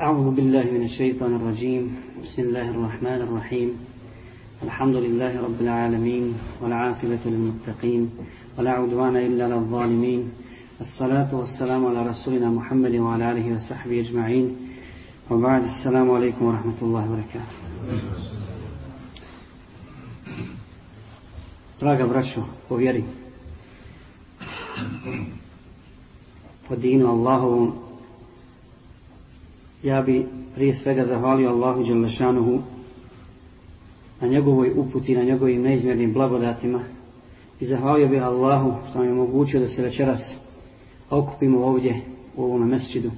أعوذ بالله من الشيطان الرجيم. بسم الله الرحمن الرحيم. الحمد لله رب العالمين والعاقبة للمتقين ولا عدوان إلا للظالمين الصلاة والسلام على رسولنا محمد وعلى آله وصحبه أجمعين. وبعد السلام عليكم ورحمة الله وبركاته. Draga braćo, po vjeri, po dinu Allahovom, ja bi prije svega zahvalio Allahu Đelešanuhu na njegovoj uputi, na njegovim neizmjernim blagodatima i zahvalio bih Allahu što nam je omogućio da se večeras okupimo ovdje u ovom mesčidu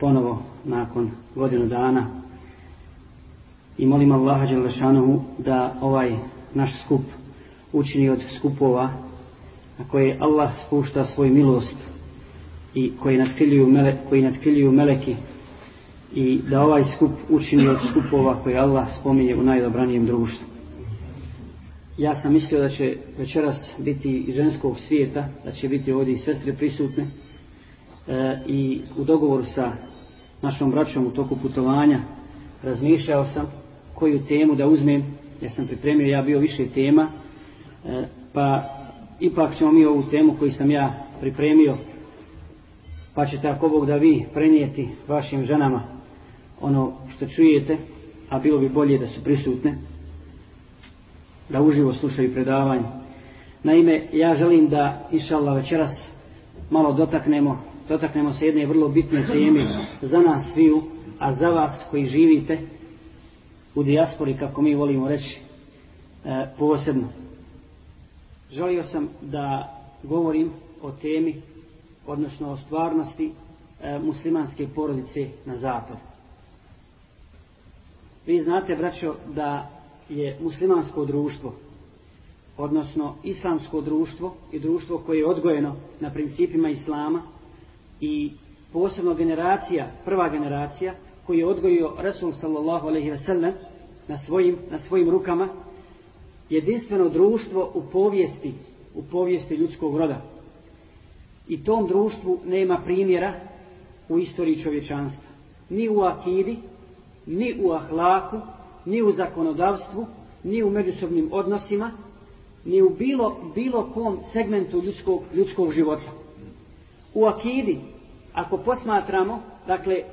ponovo nakon godinu dana. I molim Allaha Đelešanuhu da ovaj naš skup učini od skupova na koje Allah spušta svoj milost i koji natkriljuju, mele, koji natkriljuju meleki i da ovaj skup učini od skupova koje Allah spominje u najdobranijem društvu. Ja sam mislio da će večeras biti i ženskog svijeta, da će biti ovdje i sestre prisutne e, i u dogovoru sa našom braćom u toku putovanja razmišljao sam koju temu da uzmem, ja sam pripremio, ja bio više tema, e, pa ipak ćemo mi ovu temu koju sam ja pripremio, pa ćete ako Bog da vi prenijeti vašim ženama ono što čujete, a bilo bi bolje da su prisutne, da uživo slušaju predavanje. Naime, ja želim da, inšallah, večeras malo dotaknemo, dotaknemo se jedne vrlo bitne teme za nas sviju, a za vas koji živite u dijaspori, kako mi volimo reći, e, posebno. Želio sam da govorim o temi, odnosno o stvarnosti e, muslimanske porodice na zapadu. Vi znate, braćo, da je muslimansko društvo, odnosno islamsko društvo i društvo koje je odgojeno na principima islama i posebno generacija, prva generacija, koji je odgojio Rasul sallallahu alaihi ve sellem na svojim, na svojim rukama, jedinstveno društvo u povijesti, u povijesti ljudskog roda. I tom društvu nema primjera u istoriji čovječanstva. Ni u akidi, ni u ahlaku, ni u zakonodavstvu, ni u međusobnim odnosima, ni u bilo, bilo kom segmentu ljudskog, ljudskog života. U akidi, ako posmatramo, dakle, e,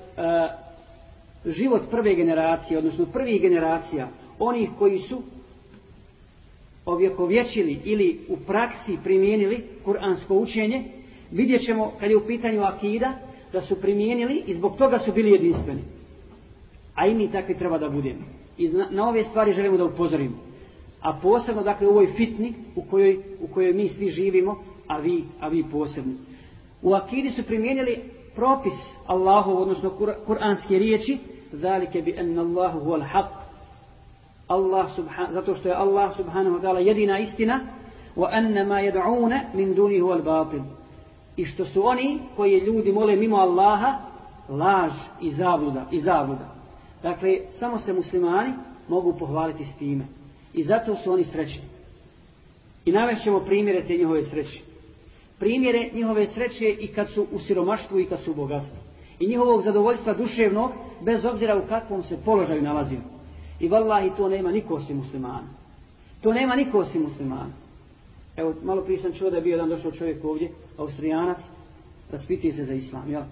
život prve generacije, odnosno prvih generacija, onih koji su ovjekovječili ili u praksi primijenili kuransko učenje, vidjet ćemo, kad je u pitanju akida, da su primijenili i zbog toga su bili jedinstveni a i mi takvi treba da budemo. I na, na ove stvari želimo da upozorimo. A posebno, dakle, u ovoj fitni u kojoj, u kojoj mi svi živimo, a vi, a vi posebno. U akidi su primijenili propis Allahu, odnosno kur, kuranske riječi, zalike bi enna Allahu huval haq. Allah subhan, zato što je Allah subhanahu wa ta'ala jedina istina, wa enna ma yad'una min duni huval batil. I što su oni koji ljudi mole mimo Allaha, laž i zabluda, i zabluda. Dakle, samo se muslimani mogu pohvaliti s time. I zato su oni srećni. I navešćemo primjere te njihove sreće. Primjere njihove sreće i kad su u siromaštvu i kad su u bogatstvu. I njihovog zadovoljstva duševnog, bez obzira u kakvom se položaju nalazimo. I vallahi to nema niko osim muslimana. To nema niko osim muslimana. Evo, malo prije sam čuo da je bio jedan došao čovjek ovdje, austrijanac, raspituje se za islam, jel?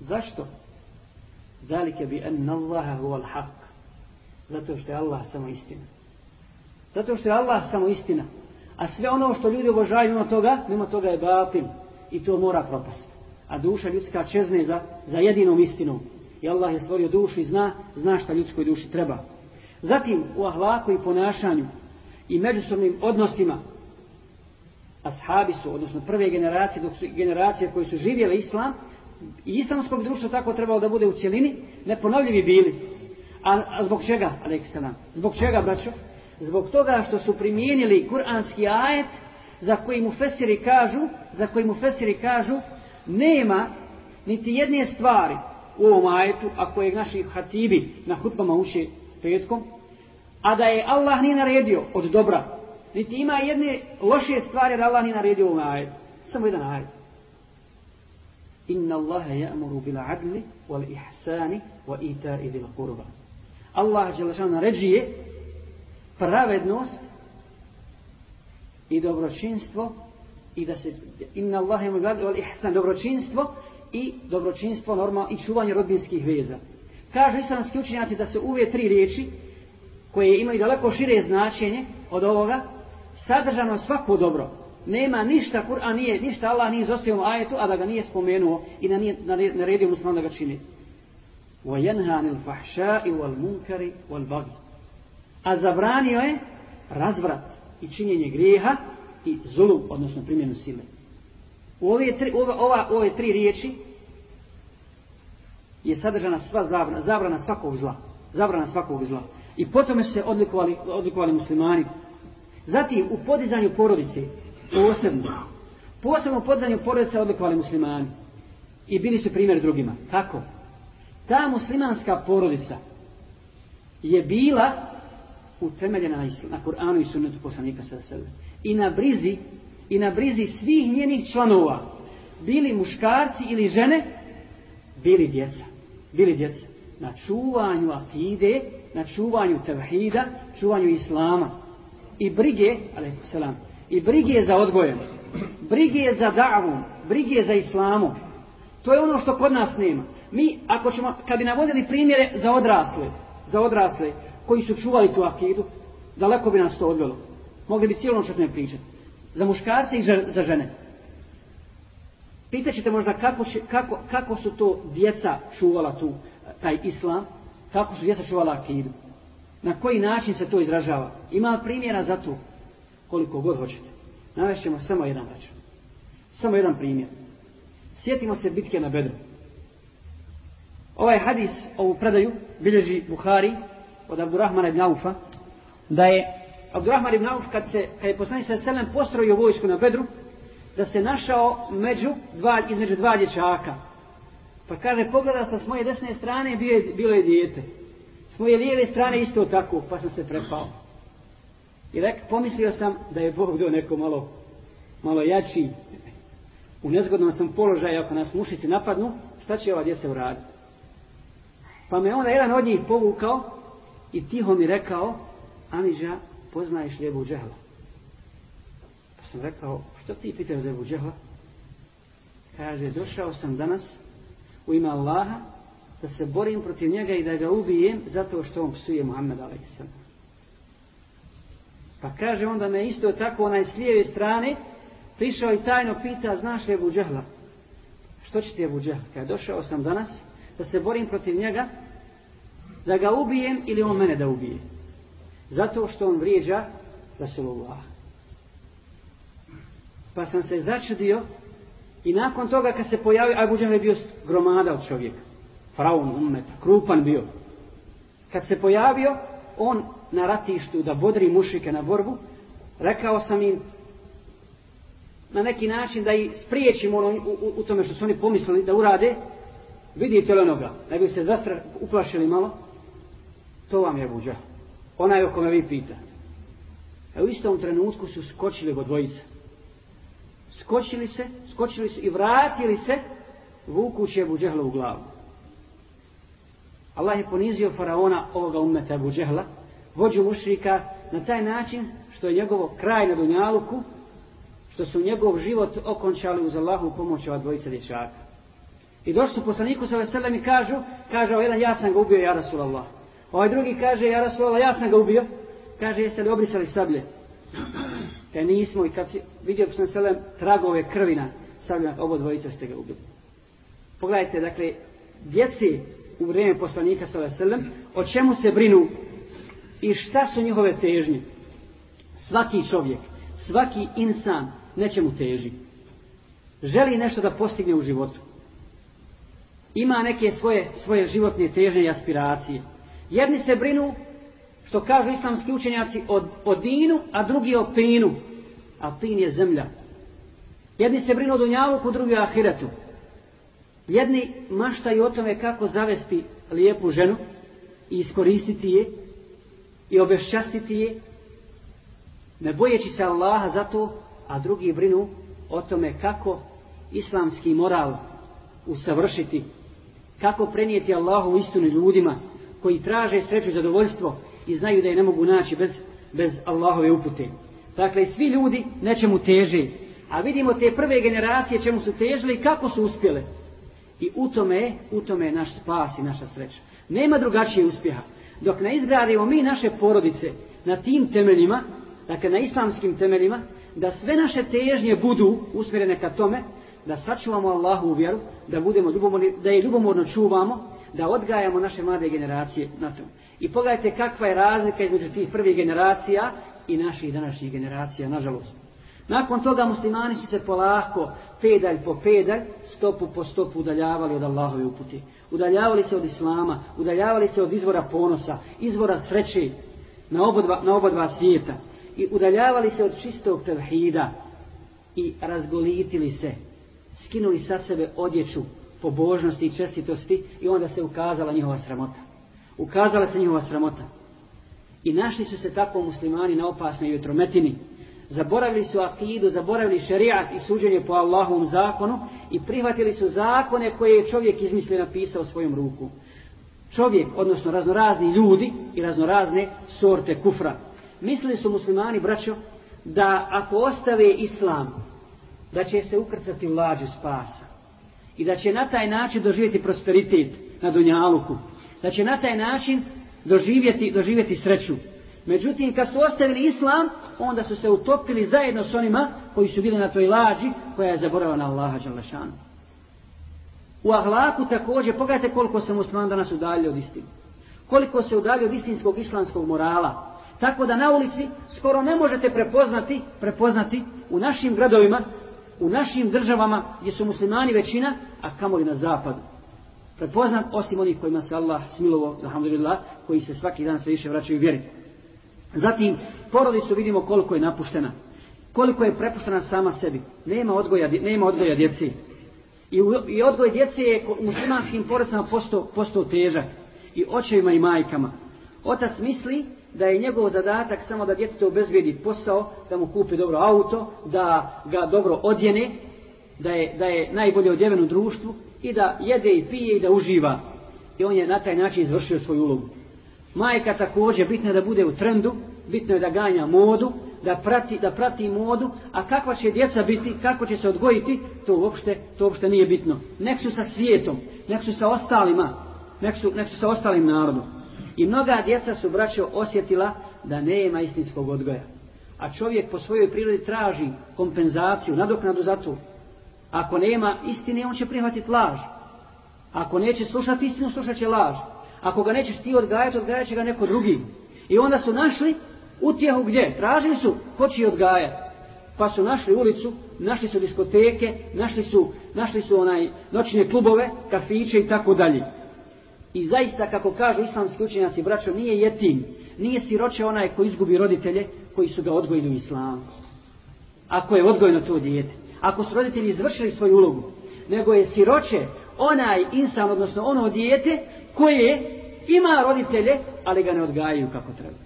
Zašto? Zalike bi en Allaha huwa al-haq. Zato što je Allah samo istina. Zato što je Allah samo istina. A sve ono što ljudi obožavaju mimo toga, mimo toga je batil. I to mora propasti. A duša ljudska čezne za, za jedinom istinom. I Allah je stvorio dušu i zna, zna šta ljudskoj duši treba. Zatim u ahlaku i ponašanju i međusobnim odnosima ashabi su, odnosno prve generacije, dok su generacije koje su živjele islam, i islamskog društva tako trebalo da bude u cijelini, neponovljivi bili. A, a zbog čega, Aleksana? Zbog čega, braćo? Zbog toga što su primijenili kuranski ajet za koji mu fesiri kažu, za koji mu fesiri kažu, nema niti jedne stvari u ovom ajetu, a koje naši hatibi na hutbama uče petkom, a da je Allah nije naredio od dobra. Niti ima jedne loše stvari da Allah nije naredio u ovom ajetu. Samo jedan ajet. Inna Allaha ya'muru bil adli wal ihsani wa ita'i dhil qurba. Allah dželle naređuje pravednost i dobročinstvo i da se inna Allaha ya'muru bil adli wal ihsan dobročinstvo i dobročinstvo norma i čuvanje rodbinskih veza. Kažu islamski učenjaci da se uve tri riječi koje imaju daleko šire značenje od ovoga, sadržano svako dobro Nema ništa, Kur'an nije, ništa Allah nije izostavio u ajetu, a da ga nije spomenuo i da nije naredio musliman da ga čini. وَيَنْهَا نِلْ فَحْشَاءِ وَالْمُنْكَرِ وَالْبَغِ A zabranio je razvrat i činjenje grijeha i zulum, odnosno primjenu sile. U ove tri, ova, ova, ove tri riječi je sadržana sva zabrana, zabrana svakog zla. Zabrana svakog zla. I potom su se odlikovali, odlikovali muslimani. Zatim, u podizanju porodice, posebno, posebno podzanju podizanju porodice odlikovali muslimani. I bili su primjer drugima. Kako? Ta muslimanska porodica je bila utemeljena na, na Kur'anu i sunnetu poslanika sa sebe. I na brizi, i na brizi svih njenih članova, bili muškarci ili žene, bili djeca. Bili djeca. Na čuvanju akide, na čuvanju tevhida, čuvanju islama. I brige, selam, i brige za odgojem, brige za davom, brige za islamom. To je ono što kod nas nema. Mi, ako ćemo, kad bi navodili primjere za odrasle, za odrasle, koji su čuvali tu akidu, daleko bi nas to odvelo. Mogli bi cijelo noć pričati. Za muškarce i za žene. Pitaćete možda kako, će, kako, kako su to djeca čuvala tu, taj islam, kako su djeca čuvala akidu. Na koji način se to izražava. Ima primjera za to koliko god hoćete. Navešćemo samo jedan račun. Samo jedan primjer. Sjetimo se bitke na Bedru. Ovaj hadis, ovu predaju, bilježi Buhari od Abdurrahmana ibn Aufa, da je Abdurrahman ibn Auf, kad, se, kad je poslani sa selem postrojio vojsku na Bedru, da se našao među dva, između dva dječaka. Pa kaže, pogledao sa s moje desne strane, bio je, bilo je dijete. S moje lijeve strane isto tako, pa sam se prepao. I rek, pomislio sam da je Bog do neko malo, malo jači. U nezgodnom sam položaju, ako nas mušici napadnu, šta će ova djeca uraditi? Pa me onda jedan od njih povukao i tiho mi rekao, Amiđa, poznaješ li Ebu Džehla? Pa sam rekao, što ti pitaš za Ebu Džehla? Kaže, došao sam danas u ime Allaha da se borim protiv njega i da ga ubijem zato što on psuje Muhammed a.s. Pa kaže onda me isto tako onaj s lijeve strane prišao i tajno pita, znaš li Ebu Džehla? Što će ti Ebu Džehla? Kaže, došao sam danas da se borim protiv njega da ga ubijem ili on mene da ubije. Zato što on vrijeđa Rasulullah. Pa sam se začudio i nakon toga kad se pojavio, Abu Džahl je bio gromada od čovjeka. Faraon, umeta, krupan bio. Kad se pojavio, on na ratištu da bodri mušike na borbu, rekao sam im na neki način da ih spriječimo ono, u, u, u tome što su oni pomislili da urade, vidite li onoga, da bi se zastra, uplašili malo, to vam je buđa. Ona je o kome vi pita. E u istom trenutku su skočili go dvojica. Skočili se, skočili su i vratili se vukući Ebu Džehla u glavu. Allah je ponizio faraona ovoga umeta Ebu Džehla, vođu mušrika, na taj način što je njegovo kraj na Dunjaluku, što su njegov život okončali uz Allahu pomoć ova dvojica dječaka. I došli su poslaniku sa veselem i kažu, kaže ovaj jedan, ja sam ga ubio, ja Rasulallah. Ovaj drugi kaže, ja Rasulallah, ja sam ga ubio. Kaže, jeste li obrisali sablje? Te nismo i kad si vidio sam selem tragove krvina, sablja, obo dvojica ste ga ubili. Pogledajte, dakle, djeci u vrijeme poslanika sa veselem, o čemu se brinu i šta su njihove težnje. Svaki čovjek, svaki insan nečemu teži. Želi nešto da postigne u životu ima neke svoje, svoje životne težnje i aspiracije. Jedni se brinu, što kažu islamski učenjaci, o, o dinu, a drugi o pinu. A pin je zemlja. Jedni se brinu o dunjaluku, drugi o ahiretu. Jedni maštaju o tome kako zavesti lijepu ženu i iskoristiti je i obeščastiti je, ne bojeći se Allaha za to, a drugi brinu o tome kako islamski moral usavršiti, kako prenijeti Allahu istinu ljudima koji traže sreću i zadovoljstvo i znaju da je ne mogu naći bez, bez Allahove upute. Dakle, svi ljudi nečemu teže, a vidimo te prve generacije čemu su težili i kako su uspjele. I u tome, u tome je naš spas i naša sreća. Nema drugačije uspjeha. Dok ne izgradimo mi naše porodice na tim temeljima, dakle na islamskim temeljima, da sve naše težnje budu usmjerene ka tome, da sačuvamo Allahu u vjeru, da, budemo ljubomorni, da je ljubomorno čuvamo, da odgajamo naše mlade generacije na tom. I pogledajte kakva je razlika između tih prvih generacija i naših današnjih generacija, nažalost. Nakon toga muslimani su se polako, pedalj po pedalj, stopu po stopu udaljavali od Allahove upute. Udaljavali se od Islama, udaljavali se od izvora ponosa, izvora sreće na oba, na oba dva svijeta. I udaljavali se od čistog tevhida i razgolitili se, skinuli sa sebe odjeću pobožnosti i čestitosti i onda se ukazala njihova sramota. Ukazala se njihova sramota. I našli su se tako muslimani na opasnoj jutrometini. Zaboravili su akidu, zaboravili šerijat i suđenje po Allahovom zakonu i prihvatili su zakone koje je čovjek izmislio napisao svojom ruku. Čovjek, odnosno raznorazni ljudi i raznorazne sorte kufra. Mislili su muslimani, braćo, da ako ostave islam, da će se ukrcati u lađu spasa. I da će na taj način doživjeti prosperitet na Dunjaluku. Da će na taj način doživjeti, doživjeti sreću. Međutim, kad su ostavili islam, onda su se utopili zajedno s onima koji su bili na toj lađi koja je zaboravila na Allaha Đalešanu. U ahlaku također, pogledajte koliko se musliman danas udalje od istine. Koliko se udalje od istinskog islamskog morala. Tako da na ulici skoro ne možete prepoznati, prepoznati u našim gradovima, u našim državama gdje su muslimani većina, a kamoli na zapadu prepoznat osim onih kojima se Allah smilovo, alhamdulillah, koji se svaki dan sve više vraćaju vjeri. Zatim, porodicu vidimo koliko je napuštena. Koliko je prepuštena sama sebi. Nema odgoja, nema odgoja djeci. I, I odgoj djece je u muslimanskim porodicama postao, postao težak. I očevima i majkama. Otac misli da je njegov zadatak samo da djetetu obezbijedi posao, da mu kupi dobro auto, da ga dobro odjene, da je, da je najbolje odjeven u društvu i da jede i pije i da uživa. I on je na taj način izvršio svoju ulogu. Majka također bitno je da bude u trendu, bitno je da ganja modu, da prati, da prati modu, a kakva će djeca biti, kako će se odgojiti, to uopšte, to uopšte nije bitno. Nek su sa svijetom, nek su sa ostalima, nek su, nek su sa ostalim narodom. I mnoga djeca su braćo osjetila da nema istinskog odgoja. A čovjek po svojoj prirodi traži kompenzaciju, nadoknadu za to. Ako nema istine, on će prihvatiti laž. Ako neće slušati istinu, slušat će laž. Ako ga nećeš ti odgajati, odgajat će ga neko drugi. I onda su našli utjehu gdje? Tražili su ko će odgajati. Pa su našli ulicu, našli su diskoteke, našli su, našli su onaj noćne klubove, kafiće i tako dalje. I zaista, kako kažu islamski učenjaci, braćo, nije jetim, nije siroče onaj ko izgubi roditelje koji su ga odgojili u islamu. Ako je odgojeno to dijete ako su roditelji izvršili svoju ulogu, nego je siroče onaj insan, odnosno ono dijete, koje ima roditelje, ali ga ne odgajaju kako treba.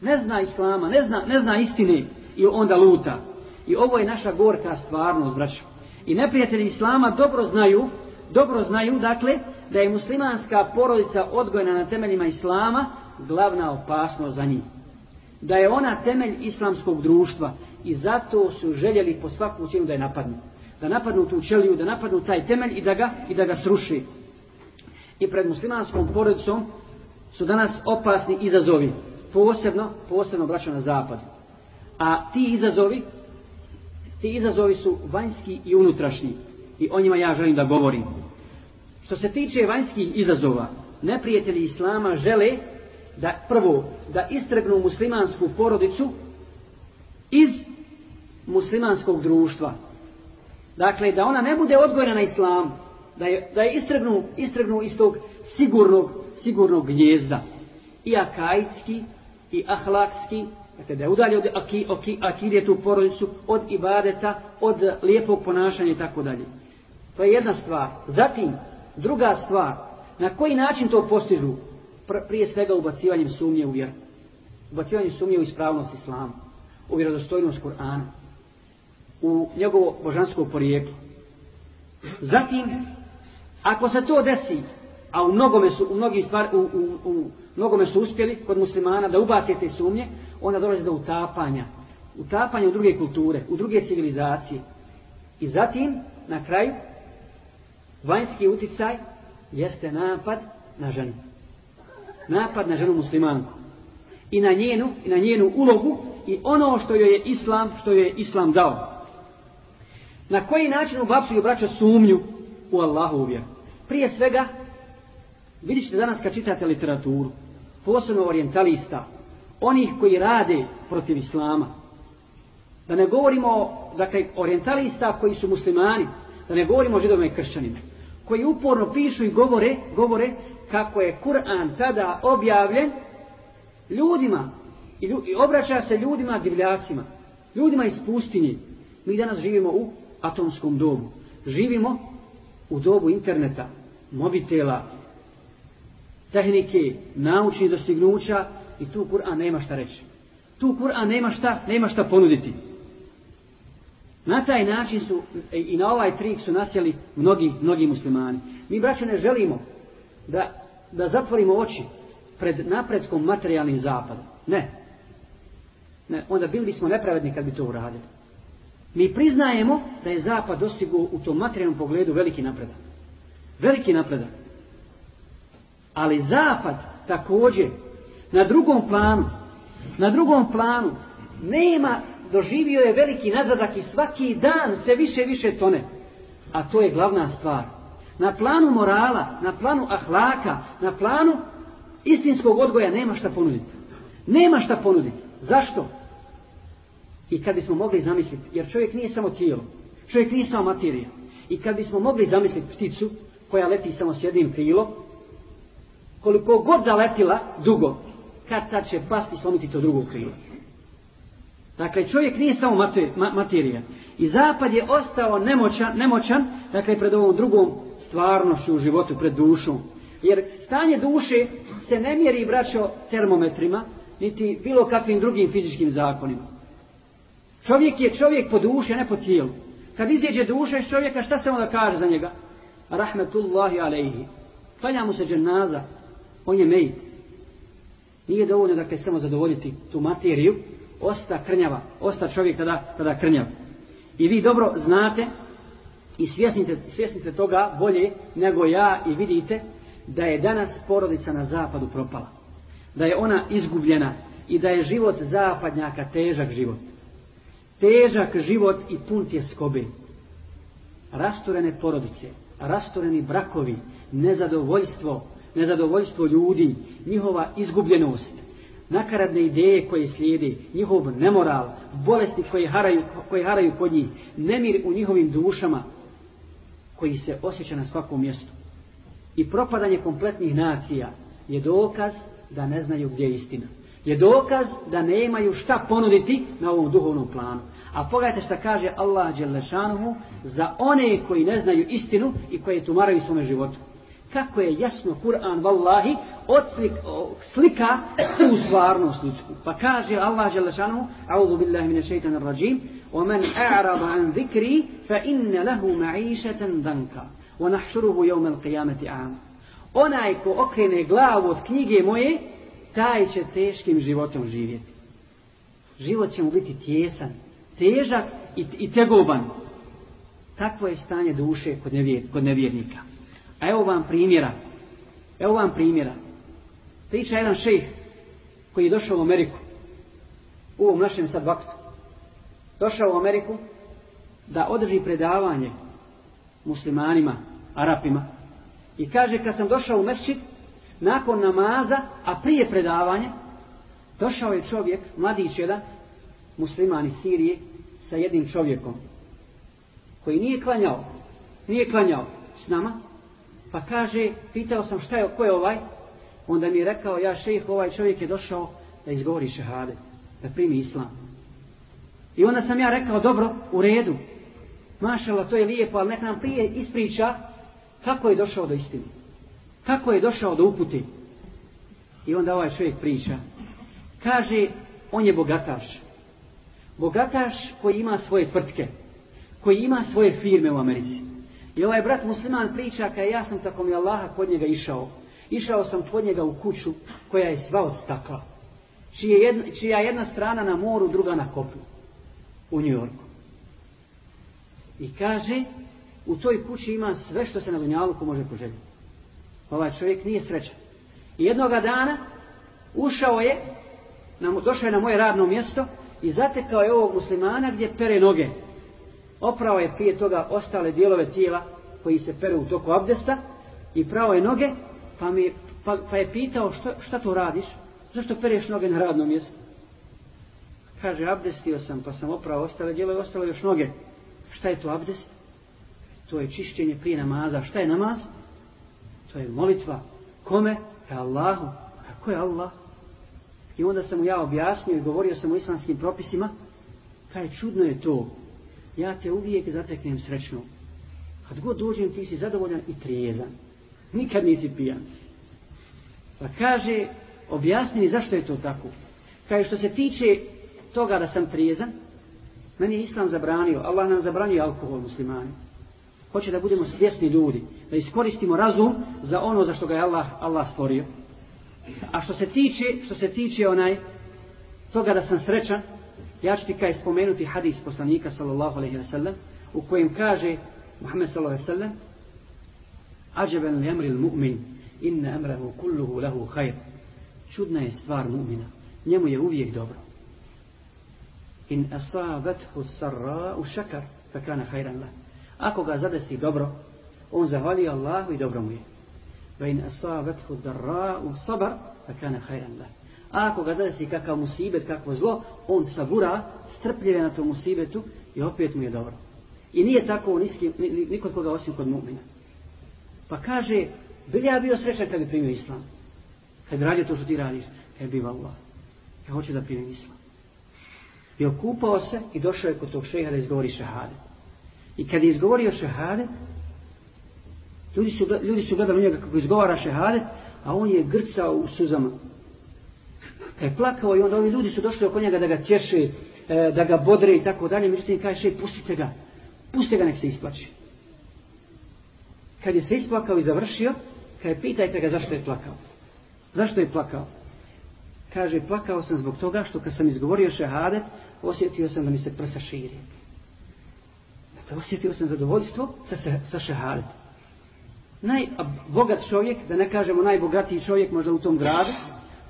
Ne zna islama, ne zna, ne zna istine i onda luta. I ovo je naša gorka stvarnost, braćo. I neprijatelji islama dobro znaju, dobro znaju, dakle, da je muslimanska porodica odgojena na temeljima islama glavna opasnost za njih. Da je ona temelj islamskog društva i zato su željeli po svaku cijenu da je napadnu. Da napadnu tu čeliju, da napadnu taj temelj i da ga, i da ga sruši. I pred muslimanskom porodicom su danas opasni izazovi. Posebno, posebno braćo na zapad. A ti izazovi, ti izazovi su vanjski i unutrašnji. I o njima ja želim da govorim. Što se tiče vanjskih izazova, neprijatelji Islama žele da prvo, da istregnu muslimansku porodicu iz muslimanskog društva. Dakle, da ona ne bude odgojena na islamu, da je, da je istregnu, istregnu iz tog sigurnog, sigurnog gnjezda. I akajski, i ahlakski, dakle, da je udalje od aki, aki, akidije tu porodicu, od ibadeta, od lijepog ponašanja i tako dalje. To je jedna stvar. Zatim, druga stvar, na koji način to postižu? Prije svega ubacivanjem sumnje u vjeru. Ubacivanjem sumnje u ispravnost islama u vjerodostojnost Kur'ana, u njegovo božansko porijeklo. Zatim, ako se to desi, a u mnogome su, u mnogim stvar, u, u, u mnogome su uspjeli kod muslimana da ubace te sumnje, onda dolazi do utapanja. Utapanja u druge kulture, u druge civilizacije. I zatim, na kraju, vanjski uticaj jeste napad na ženu. Napad na ženu muslimanku. I na njenu, i na njenu ulogu i ono što joj je islam, što joj je islam dao. Na koji način ubacuju braća sumnju u Allahu vjeru? Prije svega, vidjet ćete danas kad čitate literaturu, posebno orientalista, onih koji rade protiv islama, da ne govorimo, dakle, orientalista koji su muslimani, da ne govorimo o židovima i kršćanima, koji uporno pišu i govore, govore kako je Kur'an tada objavljen ljudima i, lju, i obraća se ljudima divljacima, ljudima iz pustinje. Mi danas živimo u atomskom dobu. Živimo u dobu interneta, mobitela, tehnike, naučnih dostignuća i tu Kur'an nema šta reći. Tu Kur'an nema šta, nema šta ponuditi. Na taj način su e, i na ovaj trik su nasjeli mnogi, mnogi muslimani. Mi, braćo, ne želimo da, da zatvorimo oči pred napredkom materijalnim zapadom. Ne. ne. Onda bili bismo nepravedni kad bi to uradili. Mi priznajemo da je zapad dostigo u tom materijalnom pogledu veliki napredak. Veliki napredak. Ali zapad također na drugom planu, na drugom planu nema, doživio je veliki nazadak i svaki dan sve više i više tone. A to je glavna stvar. Na planu morala, na planu ahlaka, na planu istinskog odgoja nema šta ponuditi. Nema šta ponuditi. Zašto? I kad bismo mogli zamisliti, jer čovjek nije samo tijelo, čovjek nije samo materija. I kad bismo mogli zamisliti pticu koja leti samo s jednim krilom, koliko god da letila dugo, kad tad će pasti i slomiti to drugo krilo. Dakle, čovjek nije samo materija. I zapad je ostao nemoćan, nemoćan dakle, pred ovom drugom stvarnošću u životu, pred dušom. Jer stanje duše se ne mjeri, braćo, termometrima, niti bilo kakvim drugim fizičkim zakonima. Čovjek je čovjek po duši, a ne po tijelu. Kad izjeđe duša iz čovjeka, šta se onda kaže za njega? Rahmetullahi alaihi. Klanja mu se dženaza. On je mejt. Nije dovoljno, dakle, samo zadovoljiti tu materiju. Osta krnjava. Osta čovjek tada, tada krnjav. I vi dobro znate i svjesnite, svjesnite toga bolje nego ja i vidite da je danas porodica na zapadu propala. Da je ona izgubljena i da je život zapadnjaka težak život težak život i pun tjeskobe. Rasturene porodice, rastureni brakovi, nezadovoljstvo, nezadovoljstvo ljudi, njihova izgubljenost, nakaradne ideje koje slijedi, njihov nemoral, bolesti koje haraju, koje haraju kod njih, nemir u njihovim dušama, koji se osjeća na svakom mjestu. I propadanje kompletnih nacija je dokaz da ne znaju gdje je istina. Je dokaz da nemaju šta ponuditi na ovom duhovnom planu. A pogledajte šta kaže Allah Đelešanuhu za one koji ne znaju istinu i koji tumaraju svome životu. Kako je jasno Kur'an vallahi odslik, slika tu stvarnost ljudsku. Pa kaže Allah Đelešanuhu A'udhu billahi mine šeitana rajim وَمَنْ أَعْرَضَ عَنْ ذِكْرِي فَإِنَّ لَهُ مَعِيشَةً دَنْكَ وَنَحْشُرُهُ يَوْمَ الْقِيَامَةِ عَامَ Onaj ko okrene glavu od knjige moje, taj će teškim životom živjeti. Život će mu biti tjesan, težak i, i tegoban. Takvo je stanje duše kod, nevjer, kod nevjernika. A evo vam primjera. Evo vam primjera. Priča jedan šejh koji je došao u Ameriku. U ovom našem sad vaktu. Došao u Ameriku da održi predavanje muslimanima, arapima. I kaže kad sam došao u mesčit, nakon namaza, a prije predavanja, došao je čovjek, mladić jedan, musliman iz Sirije sa jednim čovjekom koji nije klanjao, nije klanjao s nama, pa kaže, pitao sam šta je, ko je ovaj, onda mi je rekao, ja šejh, ovaj čovjek je došao da izgovori šehade, da primi islam. I onda sam ja rekao, dobro, u redu, mašala, to je lijepo, ali nek nam prije ispriča kako je došao do istine. Kako je došao do uputi. I onda ovaj čovjek priča. Kaže, on je bogataš bogataš koji ima svoje tvrtke, koji ima svoje firme u Americi. I ovaj brat musliman priča kada ja sam tako mi Allaha kod njega išao. Išao sam kod njega u kuću koja je sva od stakla. Čija jedna, čija jedna strana na moru, druga na kopnu. U Njujorku. I kaže, u toj kući ima sve što se na Dunjaluku može poželjeti. Ovaj čovjek nije srećan. I jednoga dana ušao je, na, došao je na moje radno mjesto i zatekao je ovog muslimana gdje pere noge. Oprao je prije toga ostale dijelove tijela koji se peru u toku abdesta i prao je noge, pa, mi, pa, pa je pitao što, šta to radiš? Zašto pereš noge na radnom mjestu? Kaže, abdestio sam, pa sam oprao ostale dijelove, ostale još noge. Šta je to abdest? To je čišćenje prije namaza. Šta je namaz? To je molitva. Kome? Ka Allahu. A ko je Allah? I onda sam mu ja objasnio i govorio sam o islamskim propisima. Kaj čudno je to. Ja te uvijek zateknem srećno. Kad god dođem ti si zadovoljan i trijezan. Nikad nisi pijan. Pa kaže, objasni mi zašto je to tako. Kaže, što se tiče toga da sam trijezan, meni je Islam zabranio, Allah nam zabranio alkohol muslimani. Hoće da budemo svjesni ljudi, da iskoristimo razum za ono za što ga je Allah, Allah stvorio. A što se tiče, što se tiče onaj toga da sam srećan, ja ću ti kaj spomenuti hadis poslanika sallallahu alejhi ve sellem u kojem kaže Muhammed sallallahu alejhi ve sellem Ajaban li amri al-mu'min inna amrahu kulluhu lahu khair. Čudna je stvar mu'mina. Njemu je uvijek dobro. In asabathu sarra'u shakar fa kana khairan lahu. Ako ga zadesi dobro, on zahvali Allahu i dobro mu je. Wa in asabathu darra'u sabar fa kana khairan. A ako ga zadesi kakav musibet, kakvo zlo, on sabura, strpljive na tom musibetu i opet mu je dobro. I nije tako niski, nikod koga osim kod mu'mina. Pa kaže, bil ja bio srećan kad bi primio islam? Kad bi radio to što ti radiš? Kad bi Allah. Ja hoću da primim islam. I okupao se i došao je kod tog šeha da izgovori šehade. I kad je izgovorio šehade, ljudi su, ljudi su gledali njega kako izgovara šehadet, a on je grcao u suzama. Kad je plakao i onda ovi ljudi su došli oko njega da ga tješe, e, da ga bodre i tako dalje, međutim kaže, še, pustite ga, pustite ga nek se isplači. Kad je se isplakao i završio, kad je pitajte ga zašto je plakao. Zašto je plakao? Kaže, plakao sam zbog toga što kad sam izgovorio šehadet, osjetio sam da mi se prsa širi. Dakle, osjetio sam zadovoljstvo sa, sa šehadetom. Najbogat čovjek, da ne kažemo najbogatiji čovjek možda u tom gradu,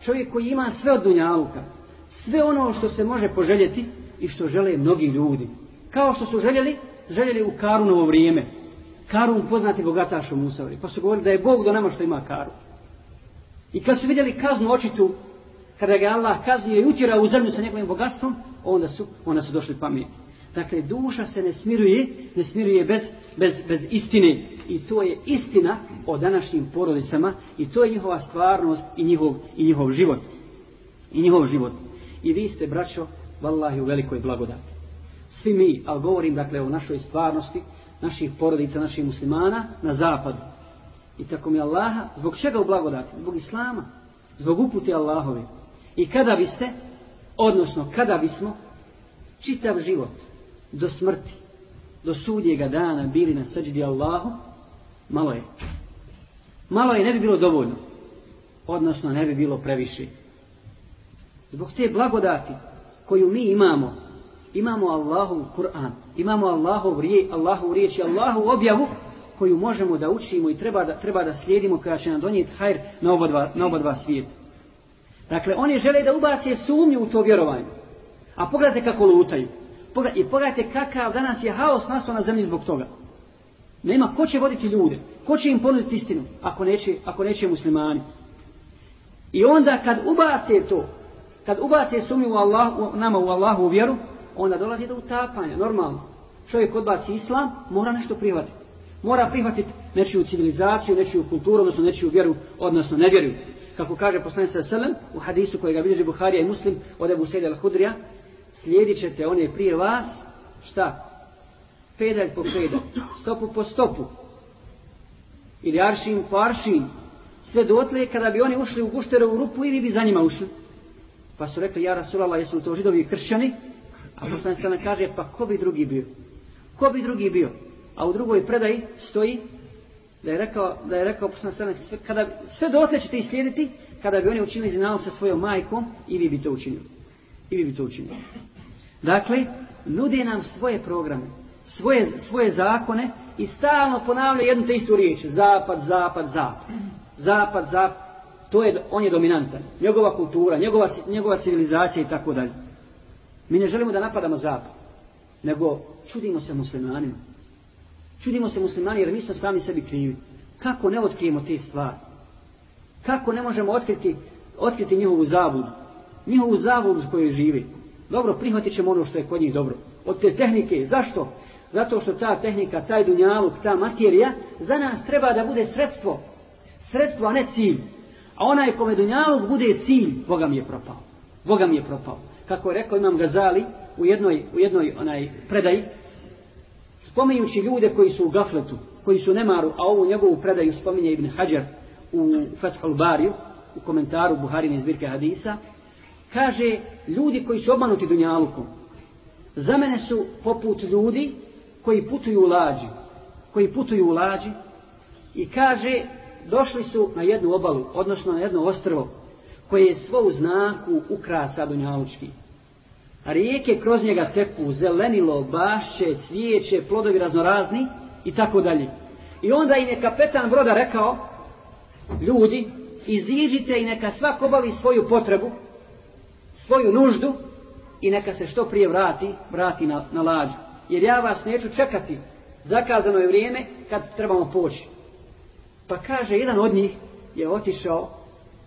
čovjek koji ima sve od dunjaluka, sve ono što se može poželjeti i što žele mnogi ljudi. Kao što su željeli, željeli u Karunovo vrijeme. Karun poznati bogataš u Musavari. Pa su govorili da je Bog do nama što ima Karun. I kad su vidjeli kaznu očitu, kada ga Allah kaznio i utjerao u zemlju sa njegovim bogatstvom, onda su, onda su došli pamijeti. Dakle, duša se ne smiruje, ne smiruje bez, bez, bez istine. I to je istina o današnjim porodicama i to je njihova stvarnost i njihov, i njihov život. I njihov život. I vi ste, braćo, vallahi u velikoj blagodati. Svi mi, ali govorim dakle o našoj stvarnosti, naših porodica, naših muslimana na zapadu. I tako mi Allaha, zbog čega u blagodati? Zbog Islama. Zbog upute Allahove. I kada biste, odnosno kada bismo, čitav život, do smrti, do sudjega dana bili na srđdi Allahu, malo je. Malo je ne bi bilo dovoljno. Odnosno ne bi bilo previše. Zbog te blagodati koju mi imamo, imamo Allahu Kur'an, imamo Allahu rije, Allahu riječ i Allahu objavu koju možemo da učimo i treba da, treba da slijedimo koja će nam donijeti hajr na oba dva, na oba dva svijeta. Dakle, oni žele da ubace sumnju u to vjerovanje. A pogledajte kako lutaju. I pogledajte kakav danas je haos nastao na zemlji zbog toga. Nema ko će voditi ljude. Ko će im ponuditi istinu ako neće, ako neće muslimani. I onda kad ubace to, kad ubace sumnju u Allah, u, nama u Allahu u vjeru, onda dolazi do utapanja, normalno. Čovjek odbaci islam, mora nešto prihvatiti. Mora prihvatiti nečiju civilizaciju, nečiju kulturu, odnosno nečiju vjeru, odnosno nevjeru. Kako kaže poslanik sa selem u hadisu kojega bilježi Buharija i Muslim od Ebu Sejda al-Hudrija, slijedit ćete one prije vas, šta? Pedalj po pedalj, stopu po stopu. Ili aršin po aršin. Sve dotle kada bi oni ušli u gušterovu rupu i vi bi za njima ušli. Pa su rekli, ja Rasulallah, jesu to židovi kršćani? A poslanik se kaže, pa ko bi drugi bio? Ko bi drugi bio? A u drugoj predaji stoji da je rekao, da je rekao poslanik sve, kada sve dotle ćete islijediti kada bi oni učinili zinalog sa svojom majkom i vi bi to učinili. I vi bi to učinili. Dakle, nude nam svoje programe, svoje, svoje zakone i stalno ponavlja jednu te istu riječ. Zapad, zapad, zapad. Zapad, zapad. To je, on je dominantan. Njegova kultura, njegova, njegova civilizacija i tako dalje. Mi ne želimo da napadamo zapad. Nego čudimo se muslimanima. Čudimo se muslimani jer mi smo sami sebi krivi. Kako ne otkrijemo te stvari? Kako ne možemo otkriti, otkriti njihovu zabudu? Njihovu zabudu kojoj živi. Dobro, prihvatit ćemo ono što je kod njih dobro. Od te tehnike. Zašto? Zato što ta tehnika, taj dunjaluk, ta materija, za nas treba da bude sredstvo. Sredstvo, a ne cilj. A onaj kome dunjaluk bude cilj, Boga mi je propao. Boga mi je propao. Kako je rekao Imam Gazali u jednoj, u jednoj onaj predaji, spominjući ljude koji su u gafletu, koji su nemaru, a ovu njegovu predaju spominje Ibn Hajar u Fethul Bariju, u komentaru Buharine zbirke hadisa, kaže ljudi koji su obmanuti dunjalukom, za mene su poput ljudi koji putuju u lađi, koji putuju u lađi i kaže došli su na jednu obalu, odnosno na jedno ostrvo koje je svo u znaku ukrasa dunjalučki. A rijeke kroz njega teku, zelenilo, bašće, cvijeće, plodovi raznorazni i tako dalje. I onda im je kapetan broda rekao, ljudi, iziđite i neka svak obavi svoju potrebu, svoju nuždu i neka se što prije vrati, vrati na, na lađu. Jer ja vas neću čekati, zakazano je vrijeme kad trebamo poći. Pa kaže, jedan od njih je otišao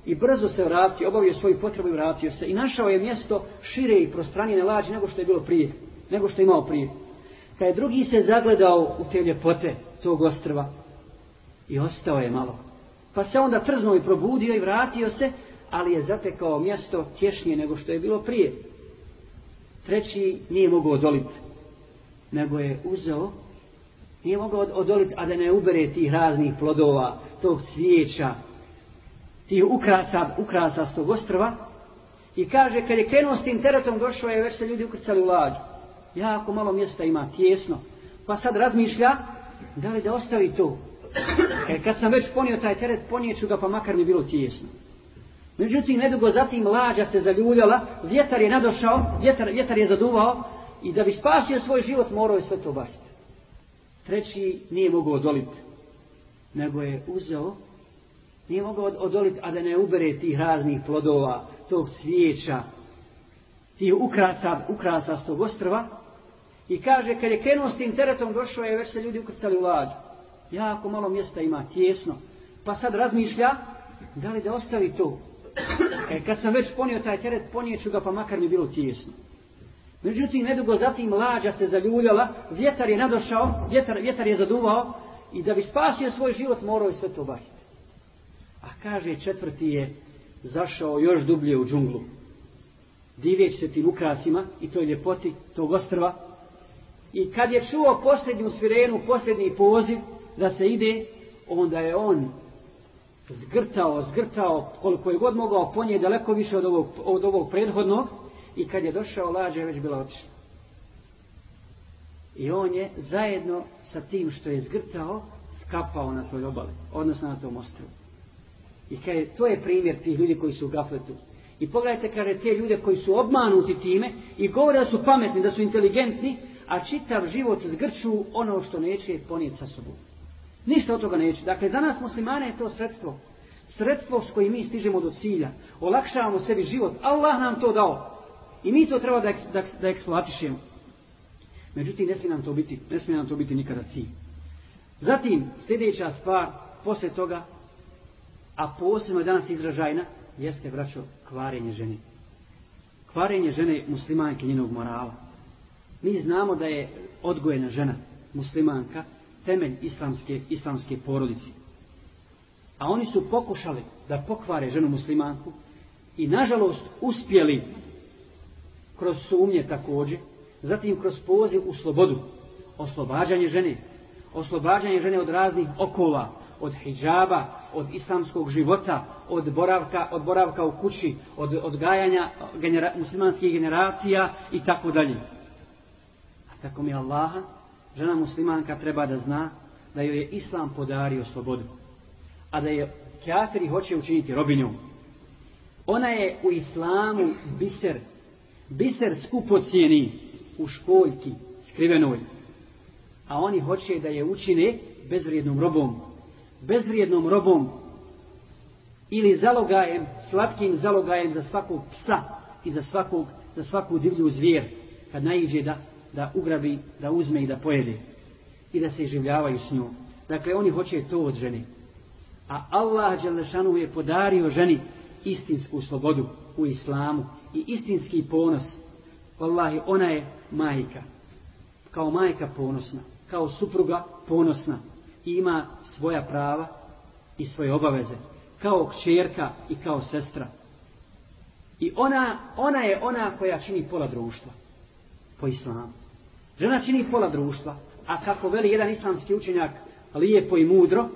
i brzo se vratio, obavio svoju potrebu i vratio se. I našao je mjesto šire i prostranije lađe nego što je bilo prije, nego što je imao prije. Kad je drugi se zagledao u te ljepote tog ostrva i ostao je malo. Pa se onda trznuo i probudio i vratio se, ali je zatekao mjesto tješnije nego što je bilo prije. Treći nije mogao odoliti, nego je uzeo, nije mogao odoliti, a da ne ubere tih raznih plodova, tog cvijeća, tih ukrasa, ukrasa s tog ostrva, i kaže, kad je krenuo s tim teretom, došao je, već se ljudi ukrcali u lađu. Jako malo mjesta ima, tjesno. Pa sad razmišlja, da li da ostavi to. E, kad sam već ponio taj teret, ponijeću ga, pa makar mi bilo tjesno. Međutim, nedugo zatim lađa se zaljuljala, vjetar je nadošao, vjetar, vjetar je zaduvao i da bi spasio svoj život morao je sve to baciti. Treći nije mogao odoliti, nego je uzeo, nije mogao odoliti, a da ne ubere tih raznih plodova, tog cvijeća, tih ukrasa, ukrasa s tog ostrva i kaže, kad je krenuo s tim teretom, došao je, već se ljudi ukrcali u lađu. Jako malo mjesta ima, tjesno. Pa sad razmišlja, da li da ostavi to, E, kad sam već ponio taj teret, ponijeću ga, pa makar mi bilo tjesno. Međutim, nedugo zatim lađa se zaljuljala, vjetar je nadošao, vjetar, vjetar je zaduvao i da bi spasio svoj život, morao je sve to baciti. A kaže, četvrti je zašao još dublje u džunglu. Divjeć se tim ukrasima i toj ljepoti tog ostrva. I kad je čuo posljednju svirenu, posljednji poziv da se ide, onda je on zgrtao, zgrtao, koliko je god mogao ponije daleko više od ovog, od ovog prethodnog i kad je došao lađa je već bila otišla. I on je zajedno sa tim što je zgrtao skapao na toj obali, odnosno na tom ostrovu. I kaže, to je primjer tih ljudi koji su u gafletu. I pogledajte, kaže, te ljude koji su obmanuti time i govore da su pametni, da su inteligentni, a čitav život zgrču ono što neće ponijeti sa sobom. Ništa od toga neće. Dakle, za nas muslimane je to sredstvo. Sredstvo s kojim mi stižemo do cilja. Olakšavamo sebi život. Allah nam to dao. I mi to treba da, da, da eksploatišemo. Međutim, ne smije nam to biti, ne smije nam to biti nikada cilj. Zatim, sljedeća stvar, posle toga, a posebno je danas izražajna, jeste, braćo, kvarenje žene. Kvarenje žene muslimanke njenog morala. Mi znamo da je odgojena žena muslimanka, temelj islamske, islamske porodice. A oni su pokušali da pokvare ženu muslimanku i nažalost uspjeli kroz sumnje također, zatim kroz poziv u slobodu, oslobađanje žene, oslobađanje žene od raznih okova, od hijjaba, od islamskog života, od boravka, od boravka u kući, od odgajanja genera, muslimanskih generacija i tako dalje. A tako mi Allaha, žena muslimanka treba da zna da joj je islam podario slobodu, a da je kafiri hoće učiniti robinjom. Ona je u islamu biser, biser skupocijeni u školjki skrivenoj, a oni hoće da je učine bezvrijednom robom, bezvrijednom robom ili zalogajem, slatkim zalogajem za svakog psa i za, svakog, za svaku divlju zvijer kad naiđe da, da ugrabi, da uzme i da pojede i da se življavaju s njom. Dakle, oni hoće to od žene. A Allah Đelešanu je podario ženi istinsku slobodu u islamu i istinski ponos. Wallahi, ona je majka. Kao majka ponosna. Kao supruga ponosna. I ima svoja prava i svoje obaveze. Kao kćerka i kao sestra. I ona, ona je ona koja čini pola društva. Po islamu. Žena čini pola društva. A kako veli jedan islamski učenjak lijepo i mudro,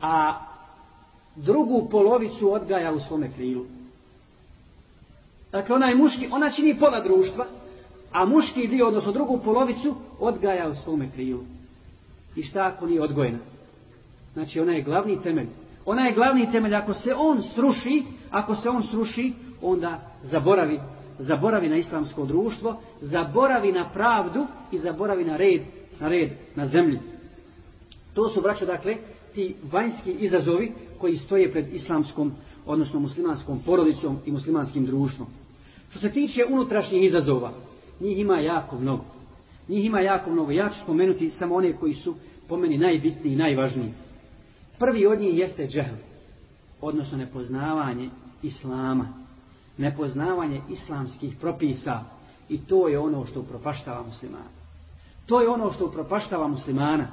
a drugu polovicu odgaja u svome krilu. Dakle, ona je muški, ona čini pola društva, a muški dio, odnosno drugu polovicu, odgaja u svome kriju. I šta ako nije odgojena? Znači, ona je glavni temelj. Ona je glavni temelj. Ako se on sruši, ako se on sruši, onda zaboravi, zaboravi na islamsko društvo, zaboravi na pravdu i zaboravi na red, na red na zemlji. To su, braćo, dakle, ti vanjski izazovi koji stoje pred islamskom, odnosno muslimanskom porodicom i muslimanskim društvom. Što se tiče unutrašnjih izazova, njih ima jako mnogo. Njih ima jako mnogo. Ja ću spomenuti samo one koji su po meni najbitniji i najvažniji. Prvi od njih jeste džehl, odnosno nepoznavanje islama, nepoznavanje islamskih propisa i to je ono što upropaštava muslimana. To je ono što upropaštava muslimana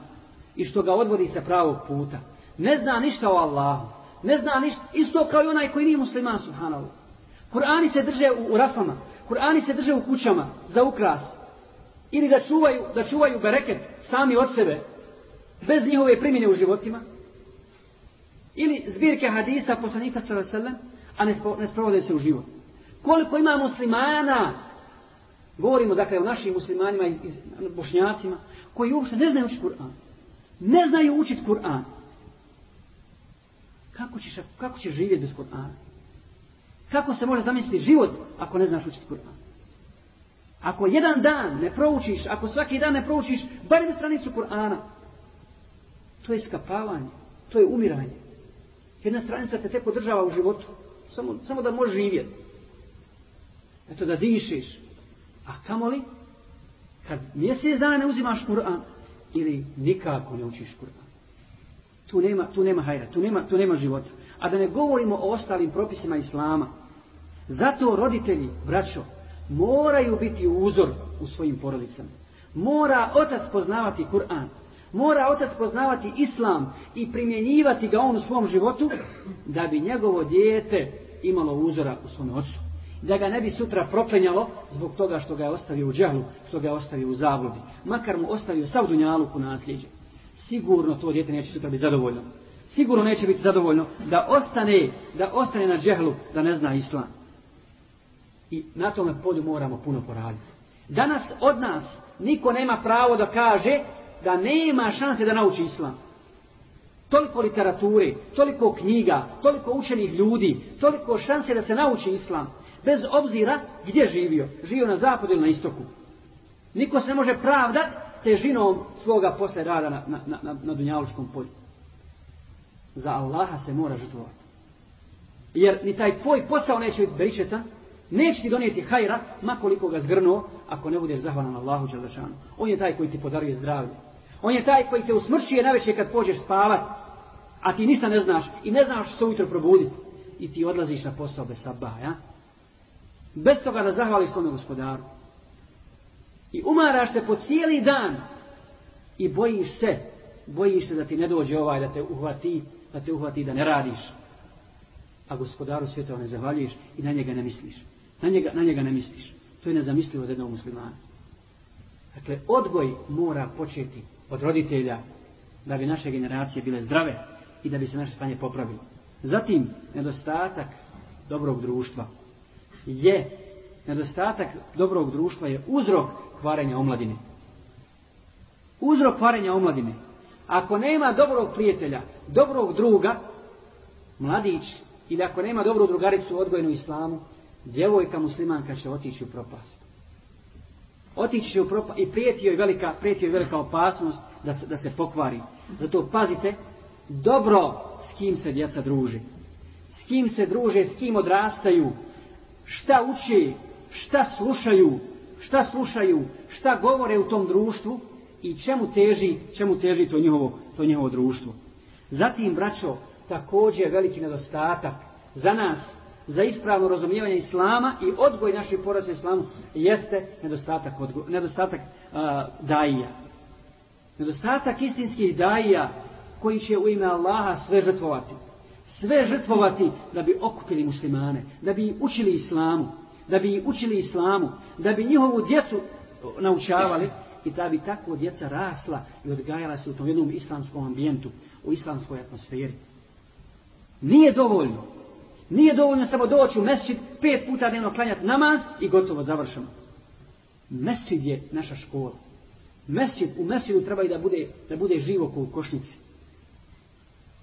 i što ga odvodi sa pravog puta. Ne zna ništa o Allahu. Ne zna ništa. Isto kao i onaj koji nije musliman, subhanallah. Kur'ani se drže u, u rafama. Kur'ani se drže u kućama za ukras. Ili da čuvaju, da čuvaju bereket sami od sebe. Bez njihove primjene u životima. Ili zbirke hadisa poslanika sallallahu a ne, spo, ne sprovode se u život. Koliko ima muslimana, govorimo dakle o našim muslimanima i bošnjacima, koji uopšte ne znaju učiti Kur'an. Ne znaju učiti Kur'an. Kako ćeš, kako ćeš živjeti bez Kur'ana? Kako se može zamisliti život ako ne znaš učiti Kur'an? Ako jedan dan ne proučiš, ako svaki dan ne proučiš, barem stranicu Kur'ana, to je skapavanje, to je umiranje. Jedna stranica te te podržava u životu, samo, samo da možeš živjeti. Eto da dišeš. A kamo li? Kad mjesec dana ne uzimaš Kur'an, ili nikako ne učiš Kur'an. Tu nema, tu nema hajra, tu nema, tu nema života. A da ne govorimo o ostalim propisima Islama. Zato roditelji, braćo, moraju biti uzor u svojim porodicama. Mora otac poznavati Kur'an. Mora otac poznavati Islam i primjenjivati ga on u svom životu da bi njegovo dijete imalo uzora u svom ocu. Da ga ne bi sutra proklenjalo zbog toga što ga je ostavio u džahlu, što ga je ostavio u zabludi. Makar mu ostavio sav dunjaluku u nasljeđe sigurno to dijete neće sutra biti zadovoljno. Sigurno neće biti zadovoljno da ostane, da ostane na džehlu, da ne zna islam. I na tome polju moramo puno poraditi. Danas od nas niko nema pravo da kaže da nema šanse da nauči islam. Toliko literature, toliko knjiga, toliko učenih ljudi, toliko šanse da se nauči islam. Bez obzira gdje živio. Živio na zapadu ili na istoku. Niko se ne može pravdat težinom svoga posle rada na, na, na, na dunjaluškom polju. Za Allaha se mora žrtvovati. Jer ni taj tvoj posao neće biti beričetan, neće ti donijeti hajra, makoliko ga zgrnuo, ako ne budeš zahvalan Allahu Đalešanu. On je taj koji ti podaruje zdravlje. On je taj koji te usmršuje najveće kad pođeš spavat, a ti ništa ne znaš i ne znaš što se ujutro probuditi. I ti odlaziš na posao bez sabaha. Bez toga da zahvališ svome gospodaru. I umaraš se po cijeli dan i bojiš se, bojiš se da ti ne dođe ovaj da te uhvati, da te uhvati da ne radiš. A gospodaru svjetova ne zahvaljiš i na njega ne misliš. Na njega, na njega ne misliš. To je nezamislivo od jednog muslimana. Dakle, odgoj mora početi od roditelja da bi naše generacije bile zdrave i da bi se naše stanje popravilo. Zatim, nedostatak dobrog društva je, nedostatak dobrog društva je uzrok kvarenja omladine. uzrok kvarenja omladine. Ako nema dobrog prijatelja, dobrog druga, mladić, ili ako nema dobru drugaricu odgojenu islamu, djevojka muslimanka će otići u propast. Otići će u propast i prijeti joj velika, prijeti joj velika opasnost da se, da se pokvari. Zato pazite, dobro s kim se djeca druže. S kim se druže, s kim odrastaju, šta uči, šta slušaju, šta slušaju, šta govore u tom društvu i čemu teži, čemu teži to njihovo, to njihovo društvo. Zatim, braćo, također veliki nedostatak za nas, za ispravno razumijevanje Islama i odgoj naših poraca Islamu, jeste nedostatak, odgoj, nedostatak uh, daija. Nedostatak istinskih daija koji će u ime Allaha sve žrtvovati. Sve žrtvovati da bi okupili muslimane, da bi učili Islamu, da bi učili Islamu, da bi njihovu djecu naučavali i da bi tako djeca rasla i odgajala se u tom jednom islamskom ambijentu, u islamskoj atmosferi. Nije dovoljno. Nije dovoljno samo doći u mesčid, pet puta dnevno klanjati namaz i gotovo završeno. Mesčid je naša škola. Mesčid, u mesčidu treba i da bude, da bude živo ko u košnici.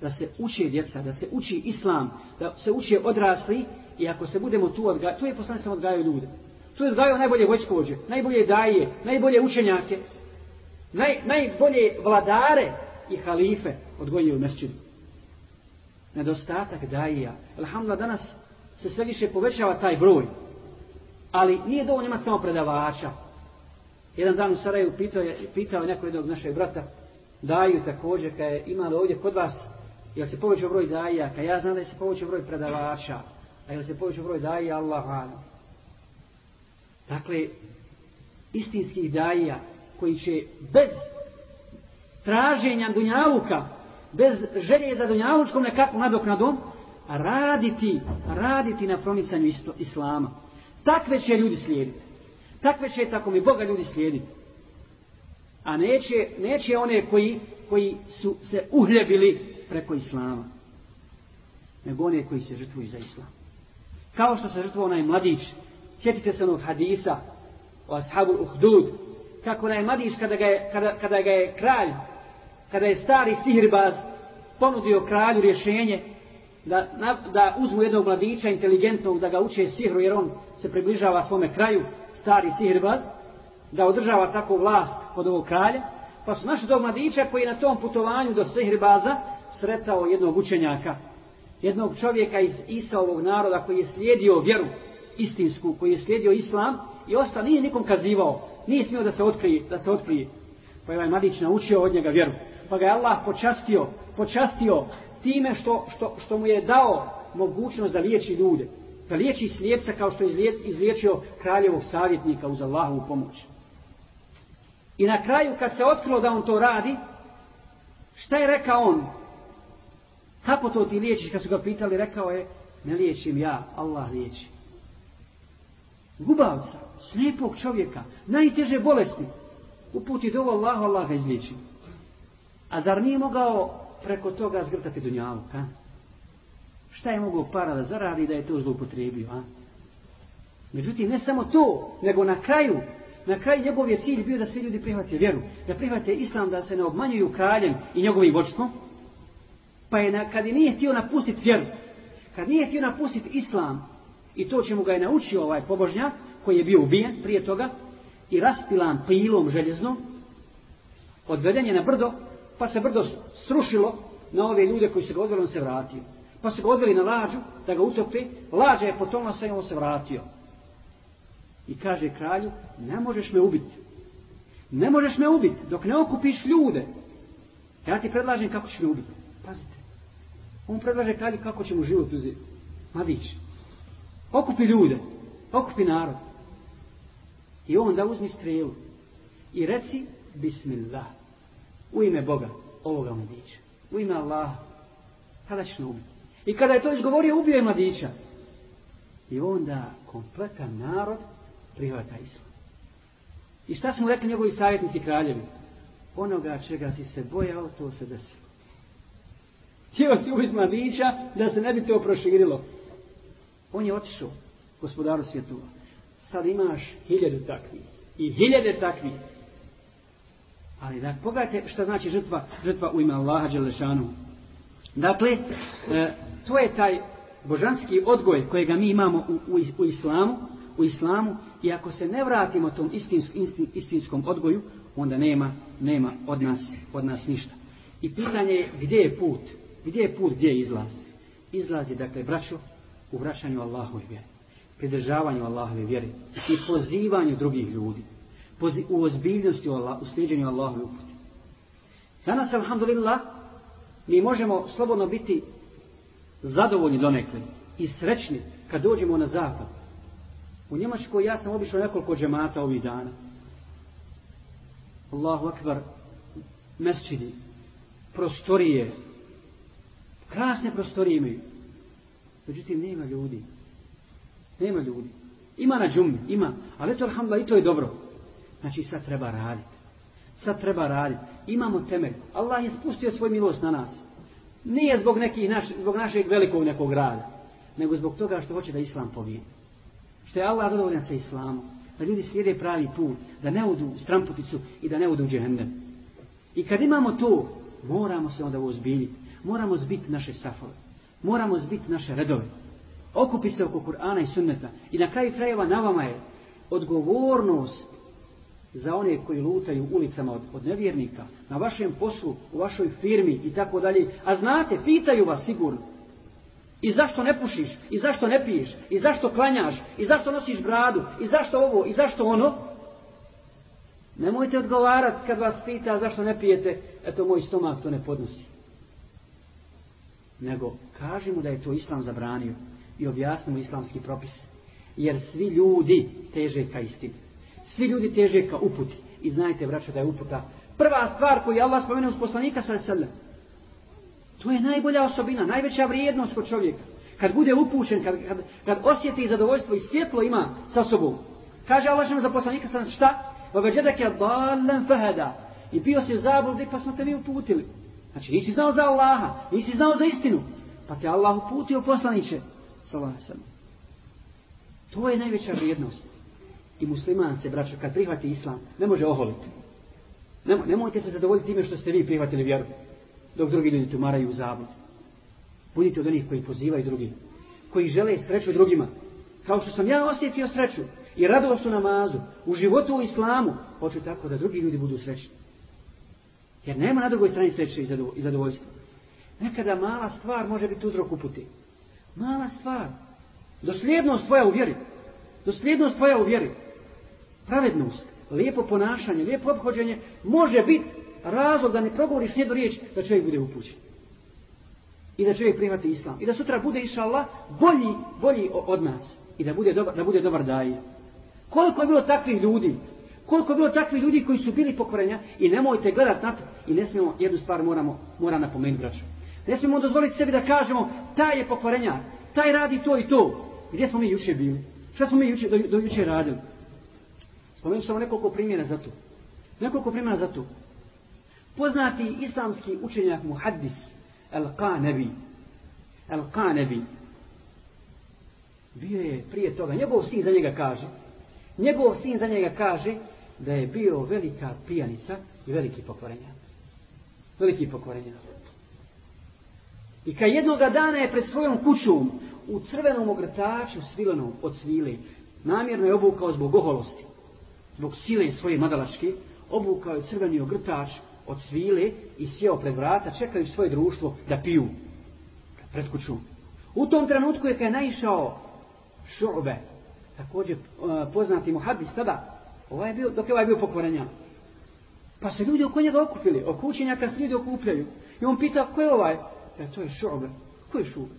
Da se uči djeca, da se uči islam, da se uči odrasli i ako se budemo tu odgajati, tu je poslanje sam odgajao ljude. Tu je odgajao najbolje vojskovođe, najbolje daje, najbolje učenjake, naj, najbolje vladare i halife odgojio u mesčidu nedostatak daija. Alhamdulillah, danas se sve više povećava taj broj. Ali nije dovoljno imati samo predavača. Jedan dan u Sarajevu pitao je, pitao je neko jednog našeg brata, daju također, kada je imali ovdje kod vas, jel se povećao broj daija, kada ja znam da je se povećao broj predavača, a jel se povećao broj daija, Allah vana. Dakle, istinskih daija, koji će bez traženja dunjavuka bez želje za dunjalučkom nekakvom nadoknadom, raditi, raditi na promicanju isto, islama. Takve će ljudi slijediti. Takve će, tako mi Boga, ljudi slijediti. A neće, neće one koji, koji su se uhljebili preko islama. Nego one koji se žrtvuju za islam. Kao što se žrtvuo onaj mladić. Sjetite se onog hadisa o ashabu uhdud. Kako onaj mladić kada ga je, kada, kada ga je kralj kada je stari sihirbaz ponudio kralju rješenje da, na, da uzmu jednog mladića inteligentnog da ga uče sihru jer on se približava svome kraju, stari sihirbaz, da održava takvu vlast kod ovog kralja, pa su našli tog mladića koji je na tom putovanju do sihirbaza sretao jednog učenjaka, jednog čovjeka iz Isaovog naroda koji je slijedio vjeru istinsku, koji je slijedio islam i ostao, nije nikom kazivao, nije smio da se otkrije, da se otkrije. Pa je ovaj mladić naučio od njega vjeru pa ga je Allah počastio, počastio time što, što, što mu je dao mogućnost da liječi ljude. Da liječi slijepca kao što je izliječio kraljevog savjetnika uz Allahovu pomoć. I na kraju kad se otkrilo da on to radi, šta je rekao on? Kako to ti liječiš? Kad su ga pitali, rekao je, ne liječim ja, Allah liječi. Gubavca, slijepog čovjeka, najteže bolesti, uputi do Allah, Allah ga izliječi. A zar nije mogao preko toga zgrtati dunjalu, ha? Šta je mogao para da zaradi da je to zloupotrijebio, a? Međutim, ne samo to, nego na kraju, na kraju njegov je cilj bio da svi ljudi prihvate vjeru, da prihvate islam, da se ne obmanjuju kraljem i njegovim vočstvom, pa je, na, kad je nije htio napustiti vjeru, kad nije htio napustiti islam, i to čemu ga je naučio ovaj pobožnjak, koji je bio ubijen prije toga, i raspilan pilom željeznom, odveden je na brdo, pa se brdo srušilo na ove ljude koji su ga odveli, on se vratio. Pa su ga odveli na lađu da ga utopi, lađa je potonula se i on se vratio. I kaže kralju, ne možeš me ubiti. Ne možeš me ubiti dok ne okupiš ljude. Ja ti predlažem kako ćeš me ubiti. Pazite. On predlaže kralju kako će mu život uzeti. Mladić. Okupi ljude. Okupi narod. I on da uzmi strelu. I reci, bismillah u ime Boga, ovoga mladića. U ime Allaha. Kada ćeš me ubiti? I kada je to izgovorio, ubio je mladića. I onda kompletan narod prihvata islam. I šta su mu rekli njegovi savjetnici kraljevi? Onoga čega si se bojao, to se desilo. Htio si ubiti mladića da se ne bi to proširilo. On je otišao, gospodaru svjetova. Sad imaš hiljade takvih. I hiljade takvih Ali da pogledajte šta znači žrtva, žrtva u ime Allaha Đelešanu. Dakle, e, to je taj božanski odgoj kojega mi imamo u, u, u islamu, u islamu i ako se ne vratimo tom istins, istin, istinskom odgoju, onda nema, nema od nas, od nas ništa. I pitanje je gdje je put? Gdje je put, gdje je izlaz? Izlaz je, dakle, braćo, u vraćanju Allahove vjere. Pridržavanju Allahove vjere. I pozivanju drugih ljudi. Pozi, u ozbiljnosti u, Allah, u sljeđenju Allahove upute. Danas, alhamdulillah, mi možemo slobodno biti zadovoljni donekle i srećni kad dođemo na zapad. U Njemačkoj ja sam obišao nekoliko džemata ovih dana. Allahu akbar, mesčidi, prostorije, krasne prostorije imaju. Međutim, nema ljudi. Nema ljudi. Ima na džumi, ima. Ali to, alhamdulillah, i to je dobro. Znači, sad treba raditi. Sad treba raditi. Imamo temelj. Allah je spustio svoj milost na nas. Nije zbog, nekih naš, zbog našeg velikog nekog rada. Nego zbog toga što hoće da Islam pobijedi. Što je Allah zadovoljan sa Islamom. Da ljudi slijede pravi put. Da ne odu u stramputicu i da ne odu u džehendem. I kad imamo to, moramo se onda uozbiljiti. Moramo zbiti naše safove. Moramo zbiti naše redove. Okupi se oko Kur'ana i sunneta. I na kraju krajeva na vama je odgovornost za one koji lutaju ulicama od, od nevjernika, na vašem poslu, u vašoj firmi i tako dalje. A znate, pitaju vas sigurno. I zašto ne pušiš? I zašto ne piješ? I zašto klanjaš? I zašto nosiš bradu? I zašto ovo? I zašto ono? Nemojte odgovarati kad vas pita zašto ne pijete, eto moj stomak to ne podnosi. Nego kažemo da je to islam zabranio i objasnimo islamski propis. Jer svi ljudi teže ka istini. Svi ljudi teže ka uputi. I znajte, braćo, da je uputa prva stvar koju je Allah spomenuo uz poslanika sa sebe. To je najbolja osobina, najveća vrijednost kod čovjeka. Kad bude upućen, kad, kad, kad osjeti zadovoljstvo i svjetlo ima sa sobom. Kaže Allah što za poslanika sa šta? Vaveđedak je dalan fahada. I bio si u zabludi pa smo te mi uputili. Znači nisi znao za Allaha, nisi znao za istinu. Pa te Allah uputio poslaniće. Salam To je najveća vrijednost. I musliman se, braćo, kad prihvati islam, ne može oholiti. Nemo, nemojte se zadovoljiti time što ste vi prihvatili vjeru, dok drugi ljudi tumaraju u zabud. Budite od onih koji pozivaju drugi, koji žele sreću drugima. Kao što sam ja osjetio sreću i radost u namazu, u životu u islamu, hoću tako da drugi ljudi budu srećni. Jer nema na drugoj strani sreće i zadovoljstva. Nekada mala stvar može biti uzrok uputi. Mala stvar. Dosljednost tvoja u vjeri. Dosljednost tvoja u vjeri pravednost, lijepo ponašanje, lijepo obhođenje, može biti razlog da ne progovoriš njedu riječ, da čovjek bude upućen. I da čovjek prihvati islam. I da sutra bude, iša Allah, bolji, bolji od nas. I da bude dobar, da bude dobar daje. Koliko je bilo takvih ljudi? Koliko je bilo takvih ljudi koji su bili pokvarenja? I nemojte gledat na to. I ne smijemo, jednu stvar moramo, mora napomenuti, braću. Ne smijemo dozvoliti sebi da kažemo, taj je pokvarenja, taj radi to i to. Gdje smo mi juče bili? Šta smo mi juče, do, do juče radili? Spomenut ćemo nekoliko primjera za to. Nekoliko primjera za to. Poznati islamski učenjak muhaddis Al-Qanabi Al-Qanabi bio je prije toga, njegov sin za njega kaže, njegov sin za njega kaže da je bio velika pijanica i veliki pokvarenja. Veliki pokvarenja. I kad jednoga dana je pred svojom kućom u crvenom ogrtaču svilenom od svile, namjerno je obukao zbog oholosti zbog sile svoje madalačke, obukao je crveni ogrtač od svile i sjeo pred vrata, čekaju svoje društvo da piju pred kuću. U tom trenutku je kad je naišao šurbe, također e, poznati muhadis tada, ovaj je bio, dok je ovaj bio pokvarenja. Pa se ljudi oko njega okupili, oko učenjaka se ljudi okupljaju. I on pita, ko je ovaj? Ja, to je šurbe. Ko je šurbe?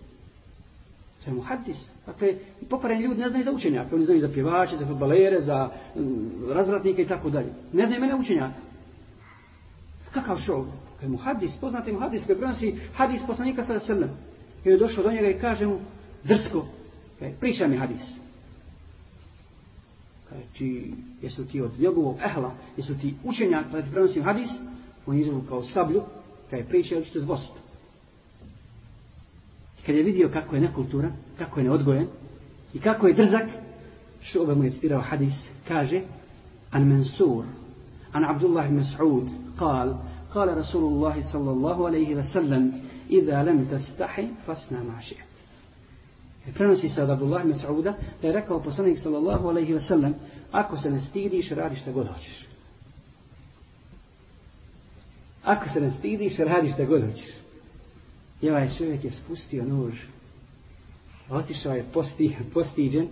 To je muhaddis. Dakle, pokvareni ljudi ne znaju za učenjaka. Oni znaju za pjevače, za futbalere, za mm, razvratnike i tako dalje. Ne znaju mene učenjaka. Kakav šov? To je muhaddis, poznati muhaddis koji prenosi hadis poslanika sada srna. I je došao do njega i kaže mu, drsko, kaj, priča mi hadis. Kaj, ti, jesu ti od njegovog ehla, jesu ti učenjak, pa da ti prenosim hadis, on je izvukao sablju, kaj, priča, hoćete zbost kad je vidio kako je nekultura, kako je neodgojen i kako je drzak, što ovaj mu je citirao hadis, kaže An Mansur, An Abdullah Mas'ud, kal, kal Rasulullah sallallahu alaihi wa sallam, Iza lem tastahi, fasna maši. E, prenosi se od Abdullah Mas'uda da je rekao poslanik sallallahu alaihi wa sallam ako se ne stidiš, radi šta god hoćeš. Ako se ne stidiš, radi šta god hoćeš. I ovaj čovjek je spustio nož. Otišao je posti, postiđen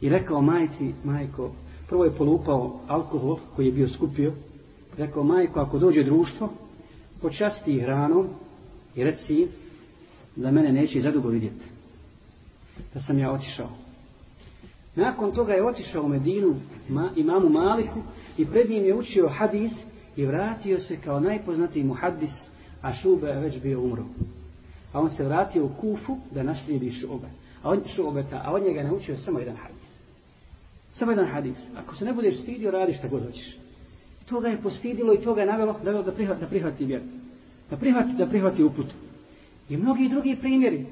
i rekao majci, majko, prvo je polupao alkohol koji je bio skupio. Rekao, majko, ako dođe društvo, počasti hranom i reci da mene neće zadugo vidjeti. Da sam ja otišao. Nakon toga je otišao u Medinu ma, imamu Maliku i pred njim je učio hadis i vratio se kao najpoznatiji mu hadis, a Šube je već bio umro. A on se vratio u Kufu da naslijedi Šube. A on, Šubeta, a on njega naučio samo jedan hadis. Samo jedan hadis. Ako se ne budeš stidio, radi šta god hoćeš. To ga je postidilo i to ga je navelo da, da, prihvati, da prihvati vjer. Da prihvati, da prihvati uput. I mnogi drugi primjeri.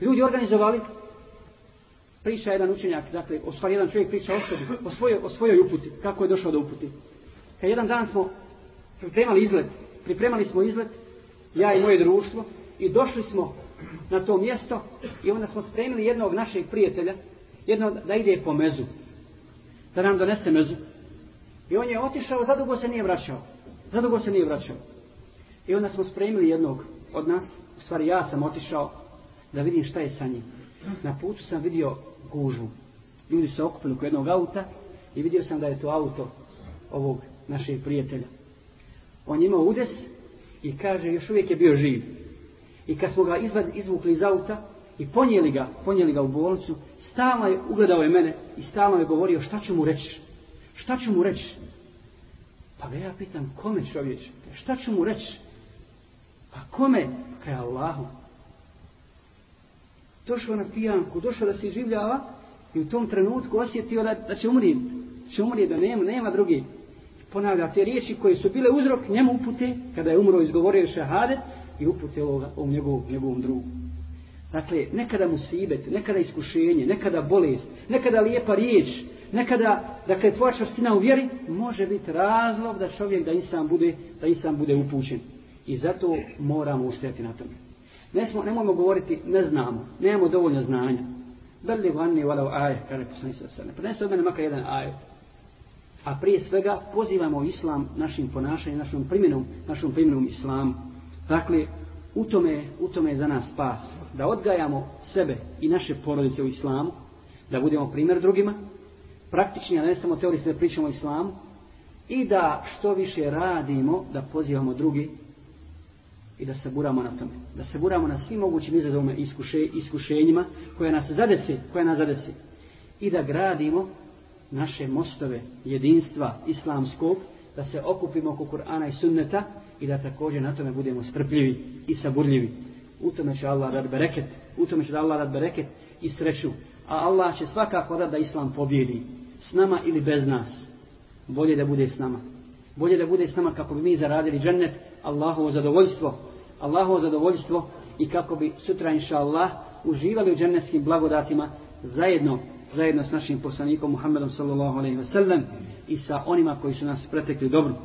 Ljudi organizovali priča jedan učenjak, dakle, o stvari jedan čovjek priča o sebi, o svojoj, o svojoj uputi, kako je došao do uputi. Kad jedan dan smo pripremali izlet, pripremali smo izlet, ja i moje društvo, i došli smo na to mjesto i onda smo spremili jednog našeg prijatelja, jednog da ide po mezu, da nam donese mezu. I on je otišao, zadugo se nije vraćao. Zadugo se nije vraćao. I onda smo spremili jednog od nas, u stvari ja sam otišao da vidim šta je sa njim. Na putu sam vidio gužvu. Ljudi se okupili oko jednog auta i vidio sam da je to auto ovog našeg prijatelja. On je imao udes i kaže, još uvijek je bio živ. I kad smo ga izvad, izvukli iz auta i ponijeli ga, ponijeli ga u bolnicu, stalno je, ugledao je mene i stalno je govorio šta ću mu reći. Šta ću mu reći? Pa ga ja pitam, kome čovječe? Šta ću mu reći? Pa kome? Pa kaj Allahu. Došao na pijanku, došao da se življava i u tom trenutku osjetio da, da će umrijeti. Će umrijeti, da nema, nema drugi. Ponavlja te riječi koje su bile uzrok njemu upute, kada je umro izgovorio šahadet i upute ovoga, ovom njegovom, njegovom drugu. Dakle, nekada musibet, nekada iskušenje, nekada bolest, nekada lijepa riječ, nekada, dakle, tvoja čvrstina u vjeri, može biti razlog da čovjek da insan bude, da insan bude upućen. I zato moramo ustajati na tome. Ne smo, nemojmo govoriti, ne znamo, nemamo dovoljno znanja. Beli vanni walau aje, kaže poslanik sa sebe. Prenesi od mene makar jedan ajet. A prije svega pozivamo islam našim ponašanjem, našom primjenom, našom primjenom islam. Dakle, u tome, u tome je za nas spas. Da odgajamo sebe i naše porodice u islamu, da budemo primjer drugima, praktični, a ne samo teorijski da pričamo o islamu, i da što više radimo, da pozivamo drugi i da se buramo na tome. Da se buramo na svim mogućim izazovima i iskuše, iskušenjima koje nas zadesi, koje nas zadesi. I da gradimo naše mostove jedinstva islamskog, da se okupimo oko Kur'ana i sunneta i da također na tome budemo strpljivi i saburljivi. U tome će Allah rad bereket, u tome će Allah rad bereket i sreću. A Allah će svakako rad da Islam pobjedi s nama ili bez nas. Bolje da bude s nama. Bolje da bude s nama kako bi mi zaradili džennet, Allahovo zadovoljstvo, Allahovo zadovoljstvo i kako bi sutra inša Allah uživali u džennetskim blagodatima zajedno zajedno s našim poslanikom Muhammedom sallallahu alaihi ve sellem i sa onima koji su nas pretekli dobro.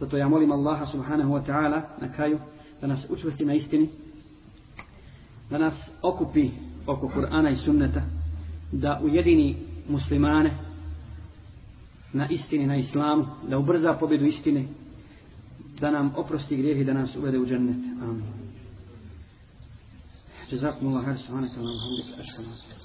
Zato ja molim Allaha subhanahu wa ta'ala na kraju da nas učvrsti na istini, da nas okupi oko Kur'ana i sunneta, da ujedini muslimane na istini, na islamu, da ubrza pobjedu istine, da nam oprosti grijeh i da nas uvede u džennet. Amin. جزاكم الله خير سبحانك اللهم وبحمدك اشهد ان